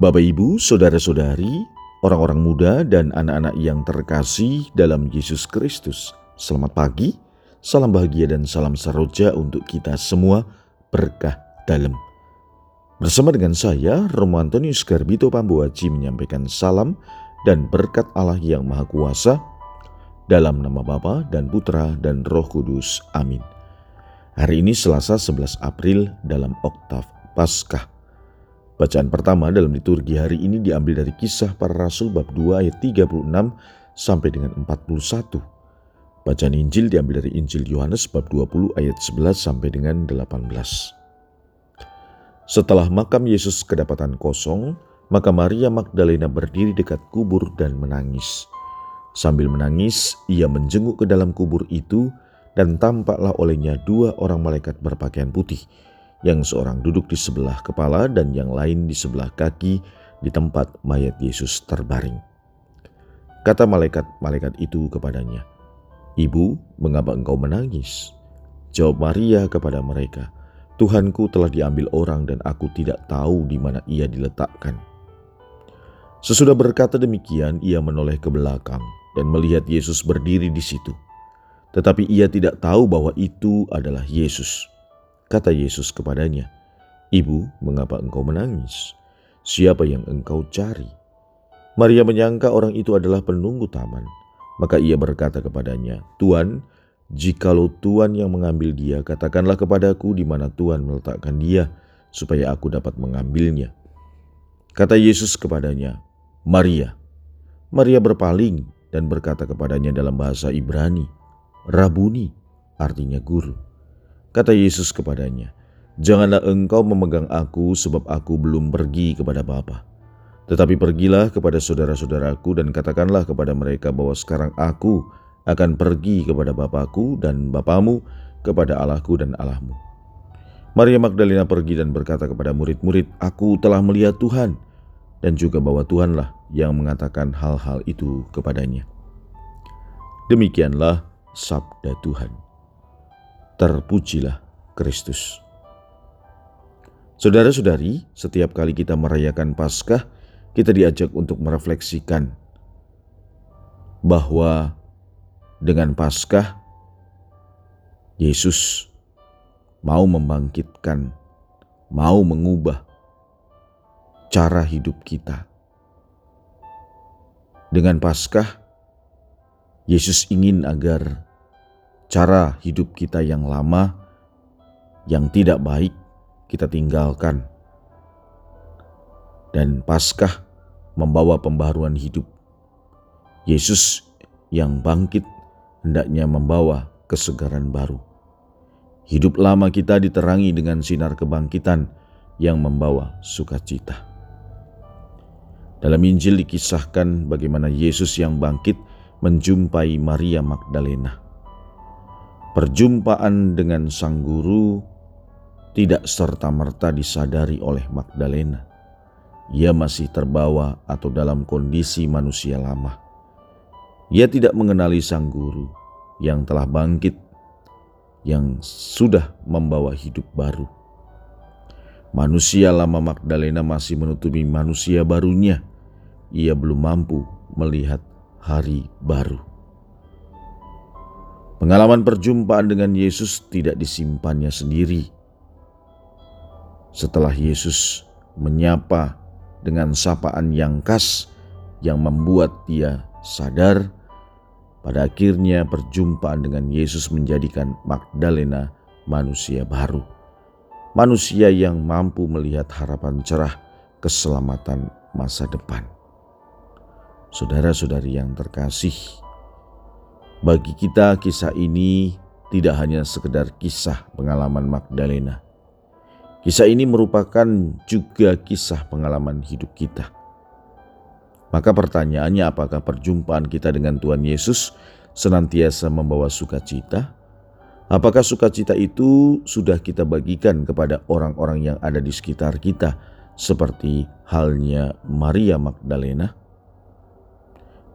Bapak, Ibu, saudara-saudari, orang-orang muda, dan anak-anak yang terkasih dalam Yesus Kristus, selamat pagi, salam bahagia, dan salam saroja untuk kita semua berkah dalam. Bersama dengan saya, Romo Antonius Garbito Pambuaji menyampaikan salam dan berkat Allah yang Maha Kuasa dalam nama Bapa dan Putra dan Roh Kudus. Amin. Hari ini Selasa 11 April dalam Oktav Paskah. Bacaan pertama dalam liturgi hari ini diambil dari kisah para rasul bab 2 ayat 36 sampai dengan 41. Bacaan Injil diambil dari Injil Yohanes bab 20 ayat 11 sampai dengan 18. Setelah makam Yesus kedapatan kosong, maka Maria Magdalena berdiri dekat kubur dan menangis. Sambil menangis, ia menjenguk ke dalam kubur itu dan tampaklah olehnya dua orang malaikat berpakaian putih yang seorang duduk di sebelah kepala dan yang lain di sebelah kaki di tempat mayat Yesus terbaring. Kata malaikat-malaikat itu kepadanya, Ibu, mengapa engkau menangis? Jawab Maria kepada mereka, Tuhanku telah diambil orang dan aku tidak tahu di mana ia diletakkan. Sesudah berkata demikian, ia menoleh ke belakang dan melihat Yesus berdiri di situ. Tetapi ia tidak tahu bahwa itu adalah Yesus. Kata Yesus kepadanya, Ibu, mengapa engkau menangis? Siapa yang engkau cari? Maria menyangka orang itu adalah penunggu taman. Maka ia berkata kepadanya, Tuan, jikalau Tuan yang mengambil dia, katakanlah kepadaku di mana Tuan meletakkan dia, supaya aku dapat mengambilnya. Kata Yesus kepadanya, Maria. Maria berpaling dan berkata kepadanya dalam bahasa Ibrani, Rabuni, artinya guru. Kata Yesus kepadanya, Janganlah engkau memegang aku sebab aku belum pergi kepada Bapa. Tetapi pergilah kepada saudara-saudaraku dan katakanlah kepada mereka bahwa sekarang aku akan pergi kepada Bapakku dan Bapamu, kepada Allahku dan Allahmu. Maria Magdalena pergi dan berkata kepada murid-murid, Aku telah melihat Tuhan, dan juga bahwa Tuhanlah yang mengatakan hal-hal itu kepadanya. Demikianlah sabda Tuhan. Terpujilah Kristus. Saudara-saudari, setiap kali kita merayakan Paskah, kita diajak untuk merefleksikan bahwa dengan Paskah Yesus mau membangkitkan, mau mengubah cara hidup kita. Dengan Paskah, Yesus ingin agar cara hidup kita yang lama, yang tidak baik, kita tinggalkan. Dan Paskah membawa pembaruan hidup. Yesus yang bangkit hendaknya membawa kesegaran baru. Hidup lama kita diterangi dengan sinar kebangkitan yang membawa sukacita. Dalam Injil dikisahkan bagaimana Yesus yang bangkit menjumpai Maria Magdalena. Perjumpaan dengan sang guru tidak serta-merta disadari oleh Magdalena. Ia masih terbawa atau dalam kondisi manusia lama. Ia tidak mengenali sang guru yang telah bangkit, yang sudah membawa hidup baru. Manusia lama Magdalena masih menutupi manusia barunya. Ia belum mampu melihat hari baru. Pengalaman perjumpaan dengan Yesus tidak disimpannya sendiri. Setelah Yesus menyapa dengan sapaan yang khas yang membuat dia sadar, pada akhirnya perjumpaan dengan Yesus menjadikan Magdalena manusia baru. Manusia yang mampu melihat harapan cerah keselamatan masa depan. Saudara-saudari yang terkasih, bagi kita kisah ini tidak hanya sekedar kisah pengalaman Magdalena. Kisah ini merupakan juga kisah pengalaman hidup kita. Maka pertanyaannya apakah perjumpaan kita dengan Tuhan Yesus senantiasa membawa sukacita? Apakah sukacita itu sudah kita bagikan kepada orang-orang yang ada di sekitar kita seperti halnya Maria Magdalena?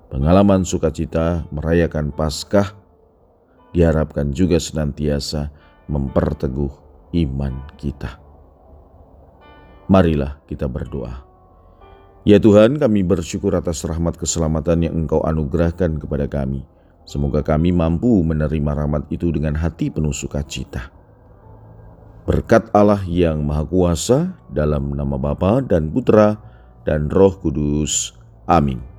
Pengalaman sukacita merayakan Paskah diharapkan juga senantiasa memperteguh iman kita. Marilah kita berdoa. Ya Tuhan, kami bersyukur atas rahmat keselamatan yang Engkau anugerahkan kepada kami. Semoga kami mampu menerima rahmat itu dengan hati penuh sukacita. Berkat Allah yang Maha Kuasa dalam nama Bapa dan Putra dan Roh Kudus. Amin.